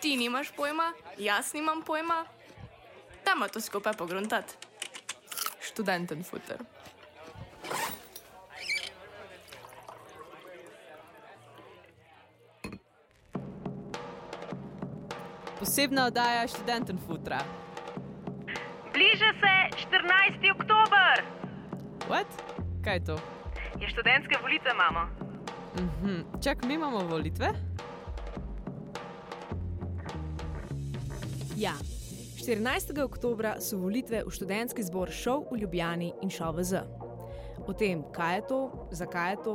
Ti nimaš pojma, jaz nimam pojma. Tam to skupaj pogruntati. Študenten futer. Posebna oddaja študenten futra. Bliže se 14. oktober. What? Kaj je to? Je študentske volitve, mama. Mhm. Čak, mi imamo volitve? Ja, 14. oktober so volitve v študentski zbor šov v Ljubljani in šov v Z. O tem, kaj je to, zakaj je to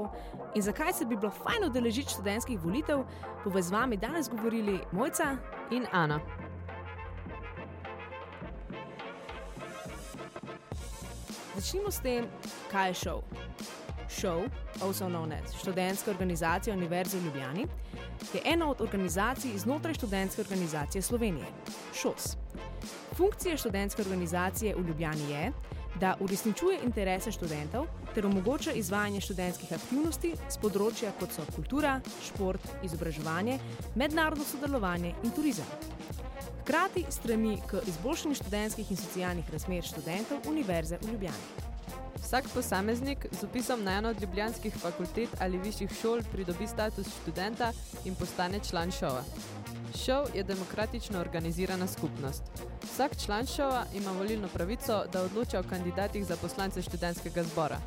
in zakaj se bi bilo fajn udeležiti študentskih volitev, bo z vami danes govorili Mojca in Ana. Začnimo s tem, kaj je šov. Šov, also known as Študentska organizacija Univerze v Ljubljani, je ena od organizacij znotraj Študentske organizacije Slovenije, ŠOS. Funkcija študentske organizacije v Ljubljani je, da uresničuje interese študentov ter omogoča izvajanje študentskih aktivnosti z področja kot so kultura, šport, izobraževanje, mednarodno sodelovanje in turizem. Hkrati stremi k izboljšanju študentskih in socialnih razmer študentov Univerze v Ljubljani. Vsak posameznik z upisom na eno od ljubljanskih fakultet ali višjih šol pridobi status študenta in postane član šova. Šov je demokratično organizirana skupnost. Vsak član šova ima volilno pravico, da odloča o kandidatih za poslance študentskega zbora,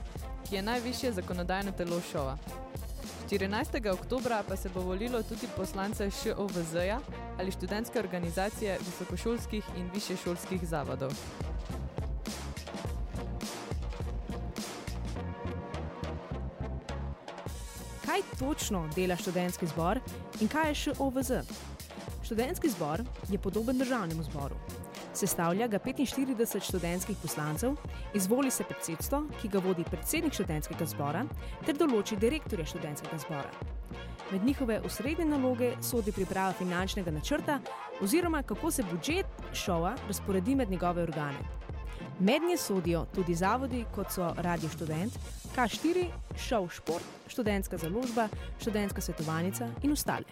ki je najvišje zakonodajno telo šova. 14. oktober pa se bo volilo tudi poslance ŠOVZ-ja ali študentske organizacije visokošolskih in višješolskih zavodov. Kaj točno dela študentski zbor in kaj je ŠOVZ? Študentski zbor je podoben državnemu zboru. Sestavlja ga 45 študentskih poslancev, izvoli se predsedstvo, ki ga vodi predsednik študentskega zbora, ter določi direktorja študentskega zbora. Med njihove osrednje naloge sodi priprava finančnega načrta oziroma kako se budžet šova razporedi med njegove organe. Mednje sodijo tudi zavodi, kot so Radio Student, K4, Šov Šport, Študentska založba, Študentska svetovalnica in ostale.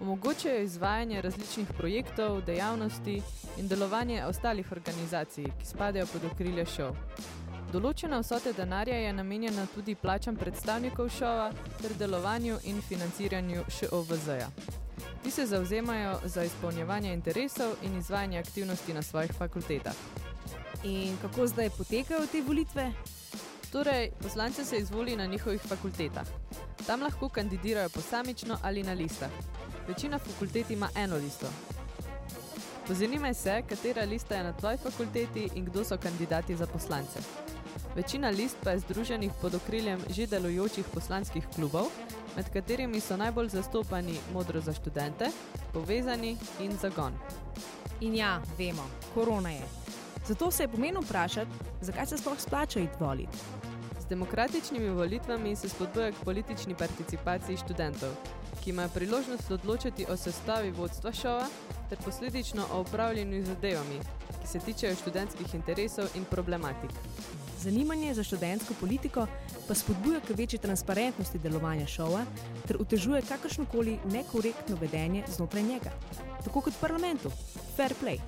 Omogočajo izvajanje različnih projektov, dejavnosti in delovanje ostalih organizacij, ki spadajo pod okrilje šov. Določena vsota denarja je namenjena tudi plačam predstavnikov šova ter delovanju in financiranju ŠOVZ-ja. Ti se zauzemajo za izpolnjevanje interesov in izvajanje aktivnosti na svojih fakultetah. In kako zdaj potekajo te volitve? Torej, poslance se izvoli na njihovih fakultetah. Tam lahko kandidirajo posamično ali na listah. Večina fakultet ima eno listo. Pozanimaj se, katera lista je na tvoji fakulteti in kdo so kandidati za poslance. Večina list pa je združenih pod okriljem že delujočih poslanskih klubov, med katerimi so najbolj zastopani Modro za študente, Povezani in Zagon. In ja, vemo, korona je. Zato se je pomenilo vprašati, zakaj se sploh splača iti voliti. Z demokratičnimi volitvami se spodbuja k politični participaciji študentov, ki imajo priložnost odločiti o sestavi vodstva šova ter posledično o upravljanju zadevami, ki se tičejo študentskih interesov in problematik. Zanimanje za študentsko politiko pa spodbuja k večji transparentnosti delovanja šova ter utežuje kakršnokoli nekorektno vedenje znotraj njega. Tako kot v parlamentu, fair play.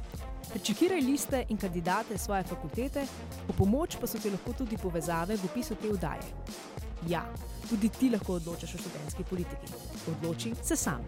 Prečekiraj liste in kandidate svoje fakultete, v pomoč pa so ti lahko tudi povezave v opisu te vdaje. Ja, tudi ti lahko odločaš o študentski politiki. Odloči se sam.